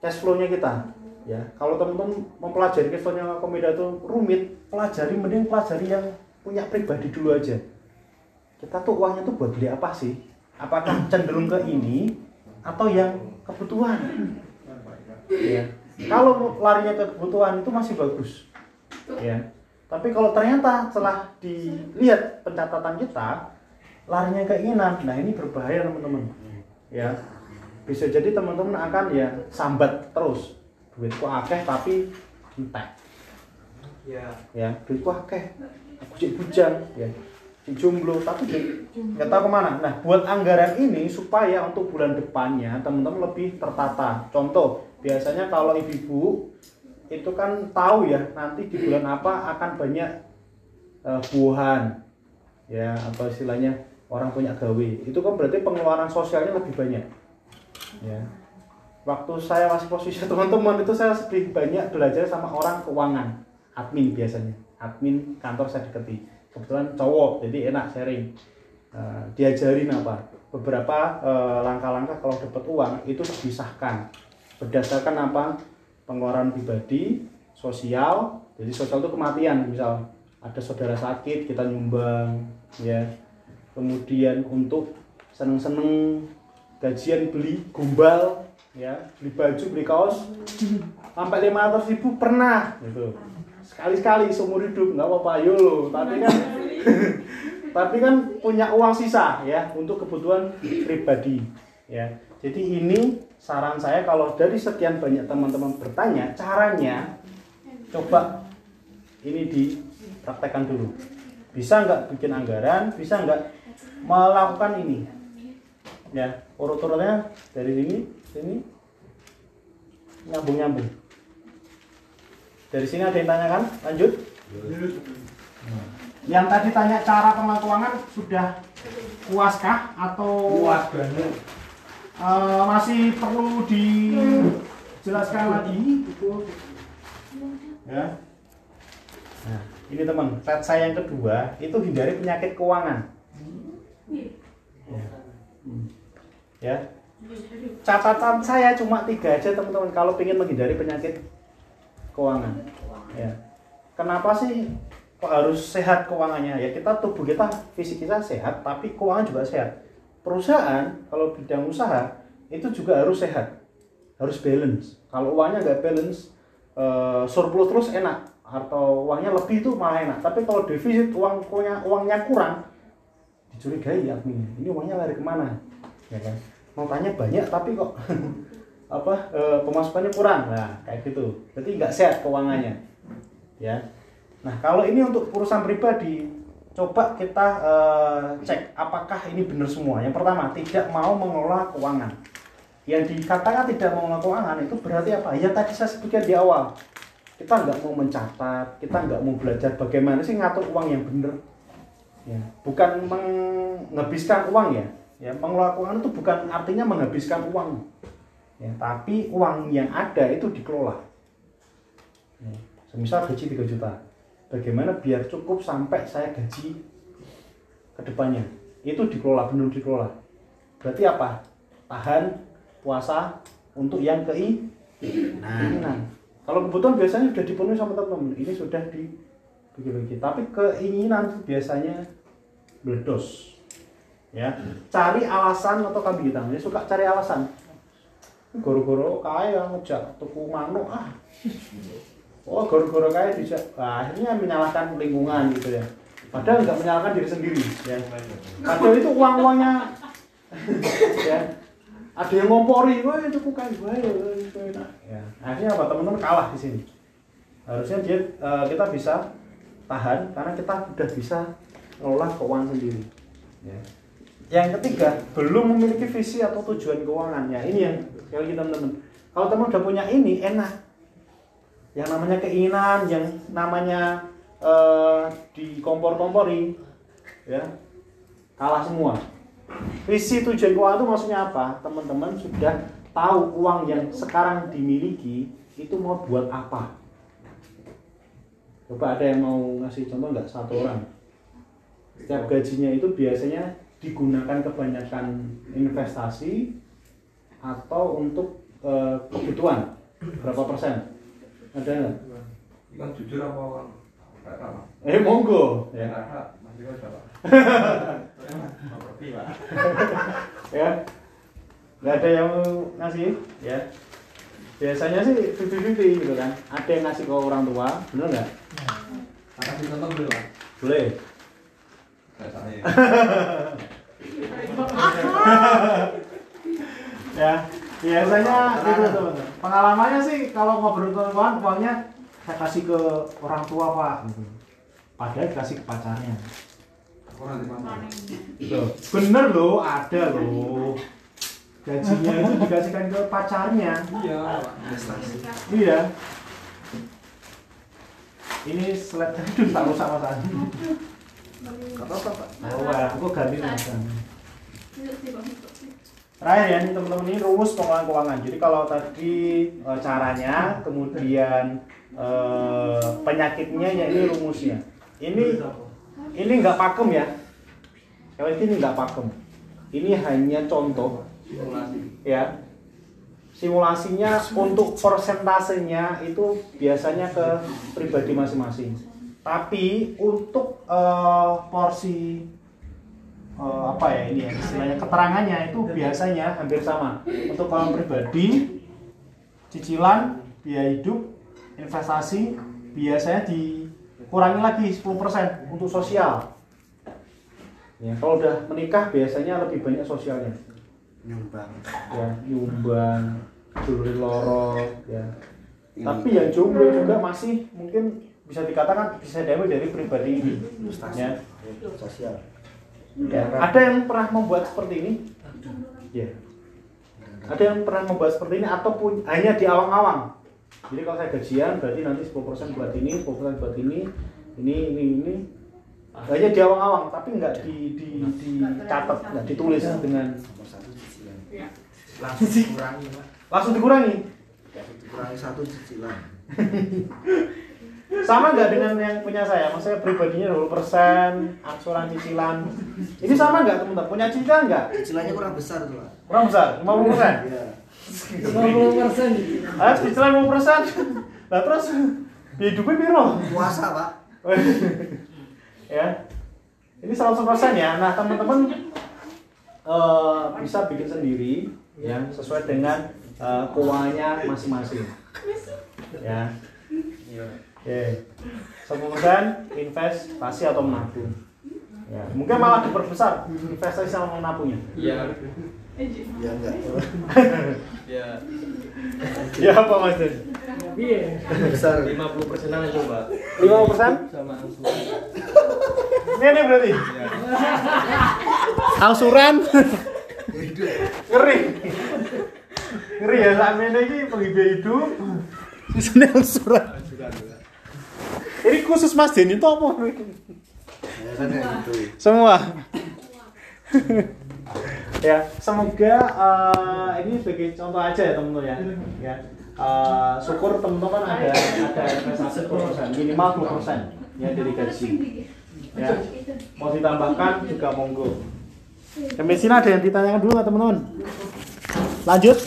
cash flow-nya kita ya. Kalau teman-teman mempelajari cash flow-nya komeda itu rumit pelajari mending pelajari yang punya pribadi dulu aja kita tuh uangnya tuh buat beli apa sih? Apakah cenderung ke ini atau yang kebutuhan? Ya kalau larinya ke kebutuhan itu masih bagus. Ya tapi kalau ternyata setelah dilihat pencatatan kita larinya keinginan nah ini berbahaya teman-teman. Ya bisa jadi teman-teman akan ya sambat terus. Duitku akeh tapi entek. Ya ya duitku akeh. Aku cik bujang. Ya cik jomblo tapi cik nggak tahu ke mana. Nah buat anggaran ini supaya untuk bulan depannya teman-teman lebih tertata. Contoh biasanya kalau ibu-ibu itu kan tahu ya nanti di bulan apa akan banyak eh, buahan. Ya atau istilahnya orang punya gawe. Itu kan berarti pengeluaran sosialnya lebih banyak. Ya. Waktu saya masih posisi teman-teman itu saya lebih banyak belajar sama orang keuangan. Admin biasanya. Admin kantor saya deketi kebetulan cowok jadi enak sharing. Eh, diajarin apa? Beberapa eh, langkah-langkah kalau dapat uang itu dipisahkan berdasarkan apa? Pengeluaran pribadi sosial. Jadi sosial itu kematian misal ada saudara sakit kita nyumbang ya. Kemudian untuk seneng-seneng gajian beli gombal ya. Beli baju beli kaos sampai 500 ribu pernah gitu sekali-sekali seumur hidup nggak apa-apa yolo tapi kan tapi kan punya uang sisa ya untuk kebutuhan pribadi ya. Jadi ini saran saya kalau dari sekian banyak teman-teman bertanya caranya coba ini dipraktekkan dulu. Bisa nggak bikin anggaran? Bisa nggak melakukan ini? Ya urut-urutnya dari sini sini. Nyambung nyambung dari sini ada yang tanyakan? Lanjut. Yang tadi tanya cara pengelolaan keuangan sudah puaskah atau Puas banget. eh, masih perlu dijelaskan lagi? Ya. Nah ini teman pet saya yang kedua itu hindari penyakit keuangan. Ya, Hmm. ya. catatan saya cuma tiga aja teman-teman. Kalau ingin menghindari penyakit keuangan. Ya. Kenapa sih kok harus sehat keuangannya? Ya kita tubuh kita fisik kita sehat tapi keuangan juga sehat. Perusahaan kalau bidang usaha itu juga harus sehat. Harus balance. Kalau uangnya nggak balance eh, surplus terus enak. Atau uangnya lebih itu malah enak. Tapi kalau defisit uang uangnya uangnya kurang dicurigai adminnya. Ini uangnya lari ke mana? Ya kan? Mau tanya banyak tapi kok apa eh, pemasukannya kurang. Nah kayak gitu. Berarti nggak sehat keuangannya. Ya. Nah kalau ini untuk perusahaan pribadi coba kita eh, cek apakah ini benar semua. Yang pertama tidak mau mengelola keuangan. Yang dikatakan tidak mengelola keuangan itu berarti apa? Ya tadi saya sebutkan di awal. Kita nggak mau mencatat kita nggak mau belajar bagaimana sih ngatur uang yang benar. Ya bukan menghabiskan uang ya. Ya mengelola keuangan itu bukan artinya menghabiskan uang ya tapi uang yang ada itu dikelola. Ya, semisal gaji 3 juta. Bagaimana biar cukup sampai saya gaji ke depannya? Itu dikelola benar dikelola. Berarti apa? Tahan puasa untuk yang kei keinginan. Kalau kebutuhan biasanya sudah dipenuhi sama teman-teman. Ini sudah dibagi-bagi. Tapi keinginan itu biasanya meledos. Ya cari alasan atau kambing hitam. Ya suka cari alasan goro-goro kaya ngejak tuku manuk ah. Oh goro-goro kaya dijak. Nah, akhirnya menyalahkan lingkungan gitu ya. Padahal nggak menyalahkan diri sendiri ya. Padahal itu uang uangnya ya. Ada yang ngompori wah itu kok kayak gue ya. Akhirnya apa teman-teman kalah di sini. Harusnya dia eh, kita bisa tahan karena kita udah bisa ngelola keuangan sendiri ya. Yang ketiga belum memiliki visi atau tujuan keuangan. Ya ini yang sekali lagi teman-teman. Kalau teman udah punya ini enak. Yang namanya keinginan yang namanya eh, dikompor-kompori ya kalah semua. Visi tujuan keuangan itu maksudnya apa? Teman-teman sudah tahu uang yang sekarang dimiliki itu mau buat apa? Coba ada yang mau ngasih contoh nggak? Satu orang. Setiap gajinya itu biasanya digunakan kebanyakan investasi atau untuk eh, kebutuhan? Berapa persen? Ada nggak? Ikan jujur apa tahu. eh monggo. Ya, ya ya. Nggak ada yang ngasih? Ya. Biasanya sih 50-50 gitu kan. Ada yang ngasih ke orang tua. Bener nggak? Tak kasih contoh dulu, Pak. boleh. saya. ya biasanya gitu teman pengalamannya sih kalau ngobrol keuangan uangnya saya kasih ke orang tua pak. Gitu. padahal dikasih ke pacarnya. Gitu bener loh ada loh. Gajinya itu dikasihkan ke pacarnya. Iya. iya. Ini slide aduh tak rusak mas Gak apa-apa Pak. oh aku ganti Terakhir ya, ini teman-teman ini rumus pengelolaan keuangan. Jadi kalau tadi e, caranya, kemudian e, penyakitnya ya ini rumusnya. Ini ini nggak pakem ya. Kalau ini nggak pakem. Ini hanya contoh Simulasi. ya. Simulasinya untuk persentasenya itu biasanya ke pribadi masing-masing. Tapi untuk e, porsi eh, apa ya ini ya istilahnya keterangannya itu biasanya hampir sama. Untuk orang pribadi cicilan biaya hidup investasi biasanya dikurangi lagi 10% untuk sosial. Ya kalau udah menikah biasanya lebih banyak sosialnya. Nyumbang. ya nyumbang dulur loro ya. Tapi yang jomblo juga masih mungkin bisa dikatakan bisa diambil dari pribadi ini ya Sosial. Ya, ada yang pernah membuat seperti ini? Ya. Ada yang pernah membahas seperti ini ataupun hanya di awang-awang? Jadi kalau saya gajian berarti nanti 10% buat ini, 10% buat ini, ini, ini, ini. Hanya di awang-awang, tapi nggak di, di, dicatat, nggak ditulis dengan langsung dikurangi pak langsung dikurangi. dikurangi satu cicilan Sama nggak dengan yang punya saya? Maksudnya pribadinya 20%, angsuran cicilan. Ini sama nggak teman-teman? Punya cicilan nggak? cicilannya kurang besar tuh pak Kurang besar, 50%? iya 50 persen. Ah, cicilan 50%. Lah terus biaya hidupnya piro? puasa pak ya. Ini 100% ya. Nah, teman-teman eh, bisa bikin sendiri ya sesuai dengan eh, keuangannya masing-masing. Ya. Oke. 10% investasi atau menabung. Ya, mungkin malah diperbesar investasi sama menabungnya. Iya. ya enggak Iya. Ya apa Mas Den? Iya. besar 50 persenan coba. 50%? Sama angsuran. Ini nih berarti. Angsuran. hidup Ngeri. Ngeri ya saat ini penghibah hidup. Sisanya angsuran. Ini khusus Mas Den itu apa? Semua. ya, semoga eh, ini sebagai contoh aja ya teman-teman ya. Ya. Eh, syukur teman-teman ada ada investasi 10%, minimal 10% ya dari gaji. Ya. Mau ditambahkan juga monggo. Sampai sini ada yang ditanyakan dulu nggak teman-teman? Lanjut.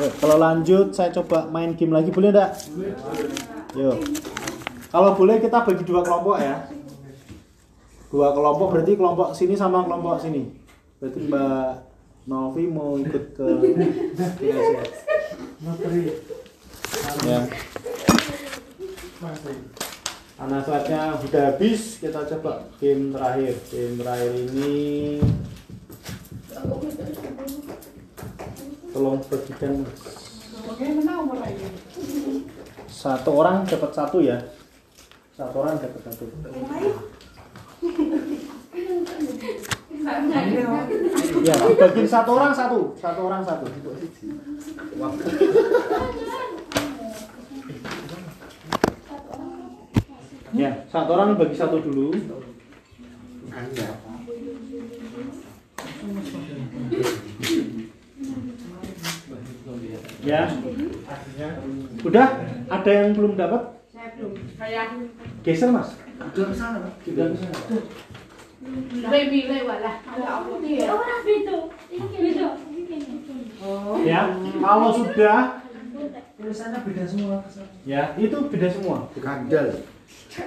Yuk, kalau lanjut saya coba main game lagi boleh enggak? Yuk. Kalau boleh kita bagi dua kelompok ya. Dua kelompok berarti kelompok sini sama kelompok sini. Berarti Mbak Novi mau ikut ke Ya. Karena saatnya sudah habis, kita coba game terakhir. Game terakhir ini tolong bagikan Bagaimana umur aja? Satu orang dapat satu ya. Satu orang dapat satu. Ya, bagiin satu orang satu, satu orang satu. Ya, satu orang bagi satu dulu. Ya. Udah? Ada yang belum dapat? Saya belum. Kayak Geser mas. udah ke sana itu, ini gitu. Ya, kalau sudah, Tulisannya beda semua. ya itu beda semua. kandal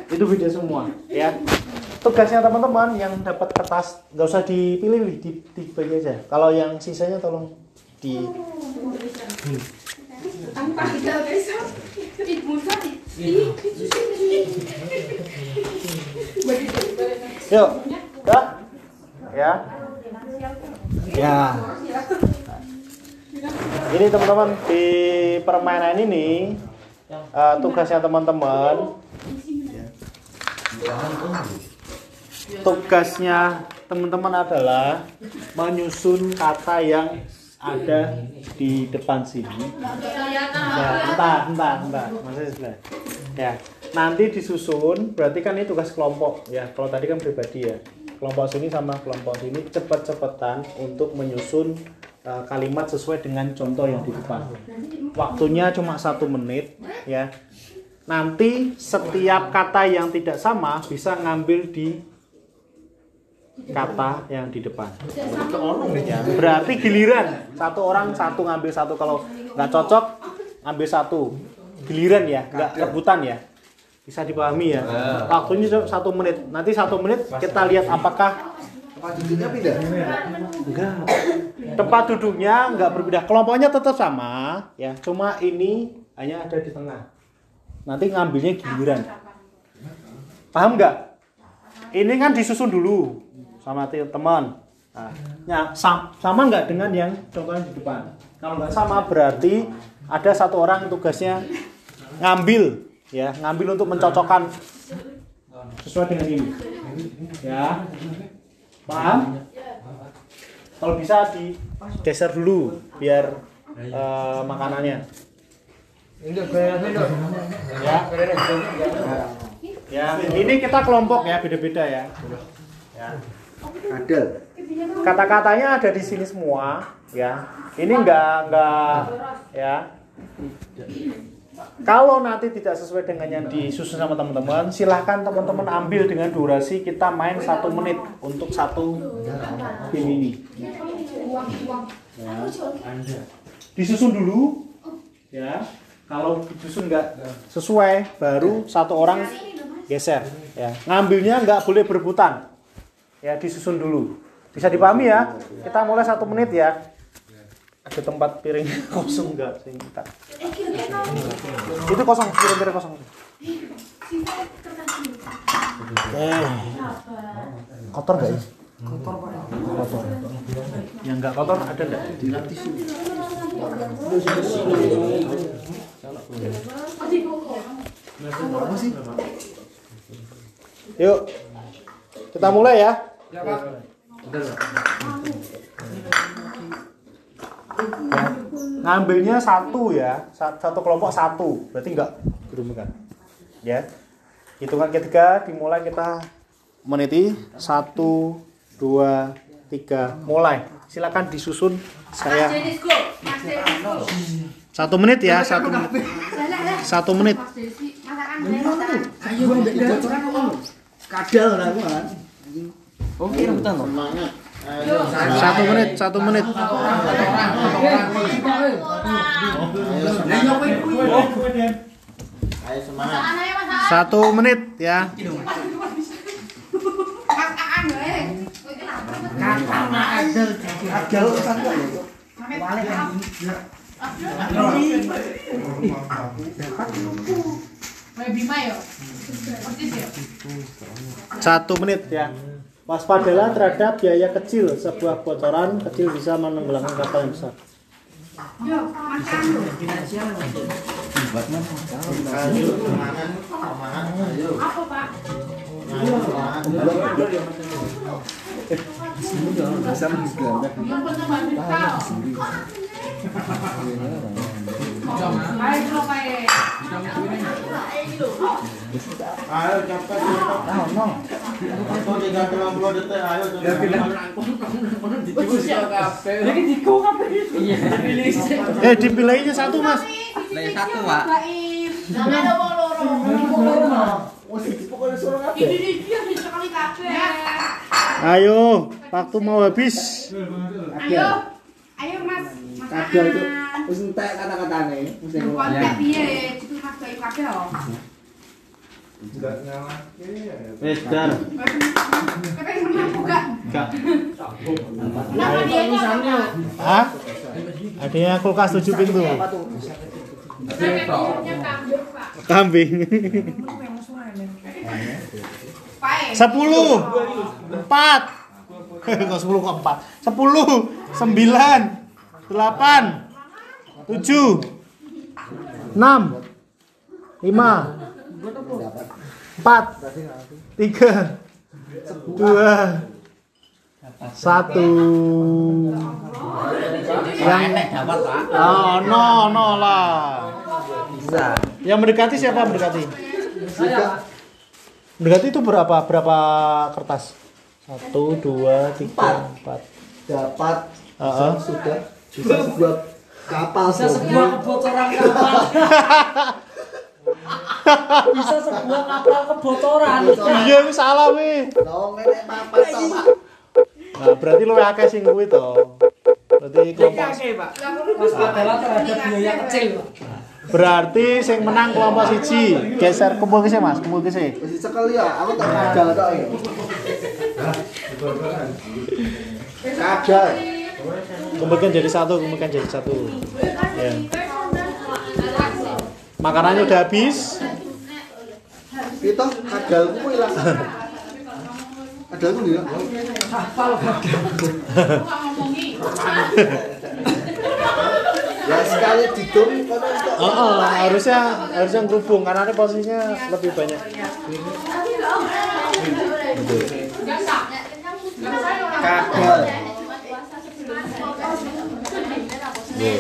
Itu beda semua. Ya. Tugasnya teman-teman yang dapat kertas nggak usah dipilih, di, dibagi aja. Kalau yang sisanya tolong di Tanpa kita besok. Tadi. Yuk, dah. Ya. Ya. Ini teman-teman di permainan ini eh, tugasnya teman-teman tugasnya teman-teman adalah menyusun kata yang ada di depan sini. Ya, entar, entar, entar. Masih. Ya, nanti disusun. Berarti kan ini tugas kelompok ya. Kalau tadi kan pribadi ya. Kelompok sini sama kelompok sini cepet-cepetan untuk menyusun uh, kalimat sesuai dengan contoh yang di depan. Waktunya cuma satu menit ya. Nanti setiap kata yang tidak sama bisa ngambil di kata yang di depan. Ya, berarti giliran. Satu orang satu ngambil satu. Kalau nggak cocok ambil satu. Giliran ya nggak rebutan ya. Bisa dipahami ya. Waktunya cuma satu menit. Nanti satu menit kita lihat apakah apa duduknya pindah? Enggak. Tempat duduknya nggak berbeda kelompoknya tetap sama ya. Cuma ini hanya ada di tengah. Nanti ngambilnya giliran. Paham nggak? Ini kan disusun dulu sama teman nah, ya, sam- sama nggak dengan yang contohnya di depan kalau nggak sama berarti ada satu orang tugasnya ngambil ya ngambil untuk mencocokkan sesuai dengan ini ya paham kalau bisa di geser dulu biar eh, makanannya. Ya. Ya, ini kita kelompok ya, beda-beda ya. Ya. Kadal. Kata-katanya ada di sini semua, ya. Ini enggak enggak ya. Kalau nanti tidak sesuai dengan yang disusun sama teman-teman, silahkan teman-teman ambil dengan durasi kita main satu menit untuk satu game ini. Ya. Disusun dulu, ya. Kalau disusun nggak sesuai, baru satu orang geser. Ya. Ngambilnya nggak boleh berebutan. Ya, disusun dulu. Bisa dipahami ya? Kita mulai satu menit ya. Ada tempat piring kosong nggak? Saya minta. Itu kosong, piring-piring kosong. Kotor nggak ya? Kotor Kotor. Yang nggak kotor ada nggak? Yuk, kita mulai ya. Ngambilnya satu ya, Sa- satu kelompok satu, berarti enggak gerumbukan. Ya, hitungan ketiga dimulai kita meniti. Satu, dua, tiga, mulai. Silakan disusun saya. Satu menit ya, satu menit. Satu menit. Kadal lah Satu menit, satu menit. Satu menit ya. Satu menit ya. Waspadalah terhadap biaya kecil. Sebuah bocoran kecil bisa menenggelamkan kapal yang besar. Ayo Eh dipilihnya satu mas. Satu pak. Jangan ada mau loro. Ayo, waktu mau habis. Ayo. Ayo mas. Kadal itu Masakan. wis entek kata-katane. Wis Konsep piye? Itu mas kayak kafe loh. Wes dar. Kayak menang buka. Enggak. Hah? Adanya kulkas tujuh pintu. Kambing pak. Kambing. Pae. Sepuluh. Empat. Kok sepuluh kok empat? Sepuluh. Sembilan. Delapan. Tujuh. Enam. Lima. Empat. Tiga. Dua. Satu. Yang Oh, no, no lah. Yang mendekati siapa mendekati? Mendekati itu berapa? Berapa kertas? Satu, dua, tiga, empat. dapat Heeh. sudah bisa sebuah kapal Bisa sebuah kebocoran kapal. Bisa sebuah kapal kebocoran. Iya, wis salah Pak. Nah, berarti lu akeh sing kuwi to. Berarti kelompok Pak. Mas adalah terhadap biaya kecil. Pak. Berarti sing menang kelompok siji. Geser kumpul ke Mas, kumpul ke Wis dicekel ya, aku tak kadal tok ya. Kadal. Kumpulkan jadi satu, kumpulkan jadi satu. Ya. Makanannya udah habis. Itu kadalku ilang. Kadalku ilang. Bukan ngomongi. Ya sekali untuk Oh, oh, harusnya harusnya ngerubung karena ini posisinya lebih banyak. Oke.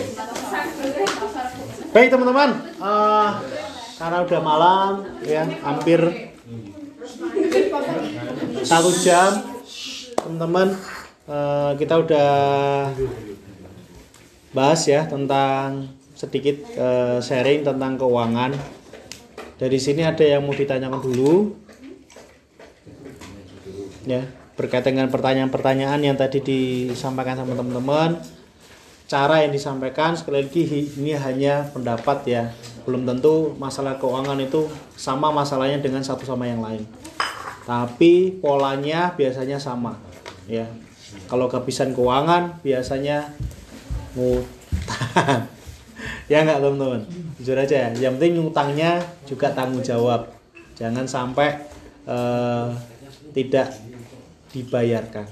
Baik teman-teman, eh, karena udah malam ya, hampir satu jam, teman-teman eh, kita udah bahas ya tentang sedikit eh, sharing tentang keuangan. Dari sini ada yang mau ditanyakan dulu, ya berkaitan dengan pertanyaan-pertanyaan yang tadi disampaikan sama teman-teman. Cara yang disampaikan sekali lagi ini hanya pendapat ya. Belum tentu masalah keuangan itu sama masalahnya dengan satu sama yang lain. Tapi polanya biasanya sama ya. Kalau kehabisan keuangan biasanya ngutang ya nggak teman-teman. Jujur aja ya. Yang penting ngutangnya juga tanggung jawab. Jangan sampai eh, tidak dibayarkan.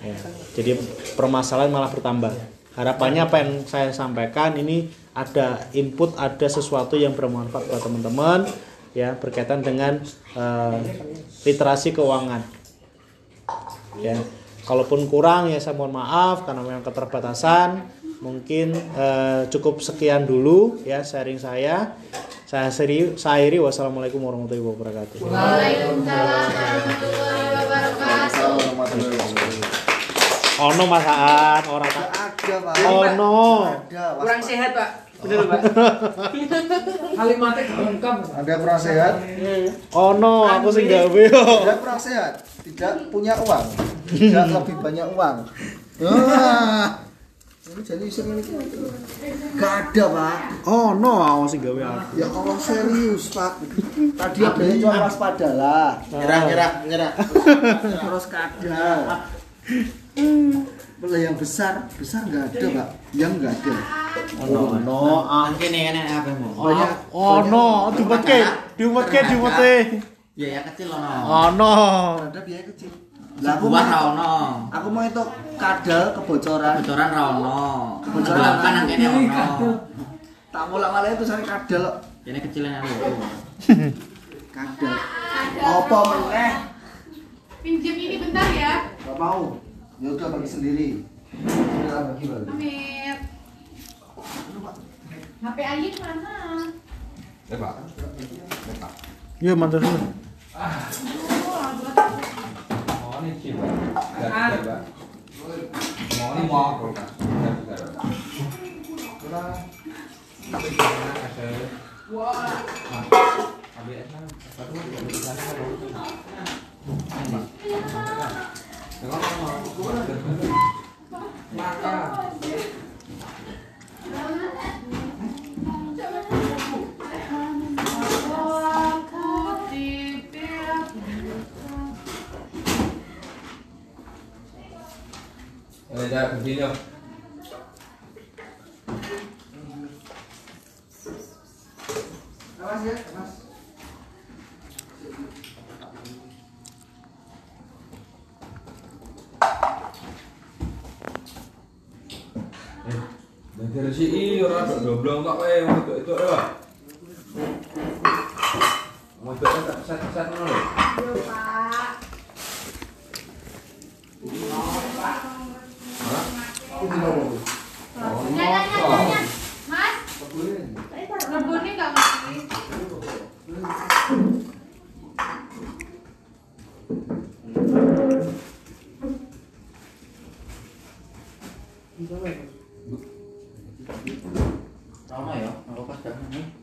Ya. jadi permasalahan malah bertambah. Harapannya apa yang saya sampaikan ini ada input ada sesuatu yang bermanfaat buat teman-teman ya berkaitan dengan eh, literasi keuangan. Ya. Kalaupun kurang ya saya mohon maaf karena memang keterbatasan mungkin eh, cukup sekian dulu ya sharing saya saya seri saya akhiri wassalamualaikum warahmatullahi wabarakatuh Waalaikumsalam warahmatullahi wabarakatuh. ono masaan orang tak Ada pak. ono Ada. Mas, kurang sehat pak bener pak kalimatnya lengkap Ada kurang sehat. ono aku sing gawe yo Tidak kurang sehat. Tidak punya uang. Tidak lebih banyak uang. Wah. Ini jadi sering ini. Gak ada pak. ono aku sing gawe aku Ya Allah serius pak. Tadi ada yang cuma waspada lah. nyerah nyerah nyerah Terus kada. Boleh yang besar, besar nggak ada pak. Yang nggak ada. ono ono ah ini kan yang apa mau Banyak. ono diumetke diumetke diumete biaya kecil ono ono Ada biaya kecil. Lah aku buah mau, ono aku mau itu kadal kebocoran. bocoran ra ono Kebocoran. Gelapkan yang kene ono Tak mau lama itu saya kadal kok. ini kecil yang aku Kadal. Apa meneh? Pinjam ini bentar ya. Gak mau. Ya udah bagi sendiri. Udah bagi bagi. Amit. HP Ayin mana? ya Ah. Maka. Đây ra cùng tin không? Thì là chị nó đổ đường rộng em tuổi tuổi rồi Mà tuổi sắt sắt sắt nó rồi. Được bà Nó bà Hah? Itu kenapa mas. Mas? Nggak mas? Sama ya, kalau pas jangan nih.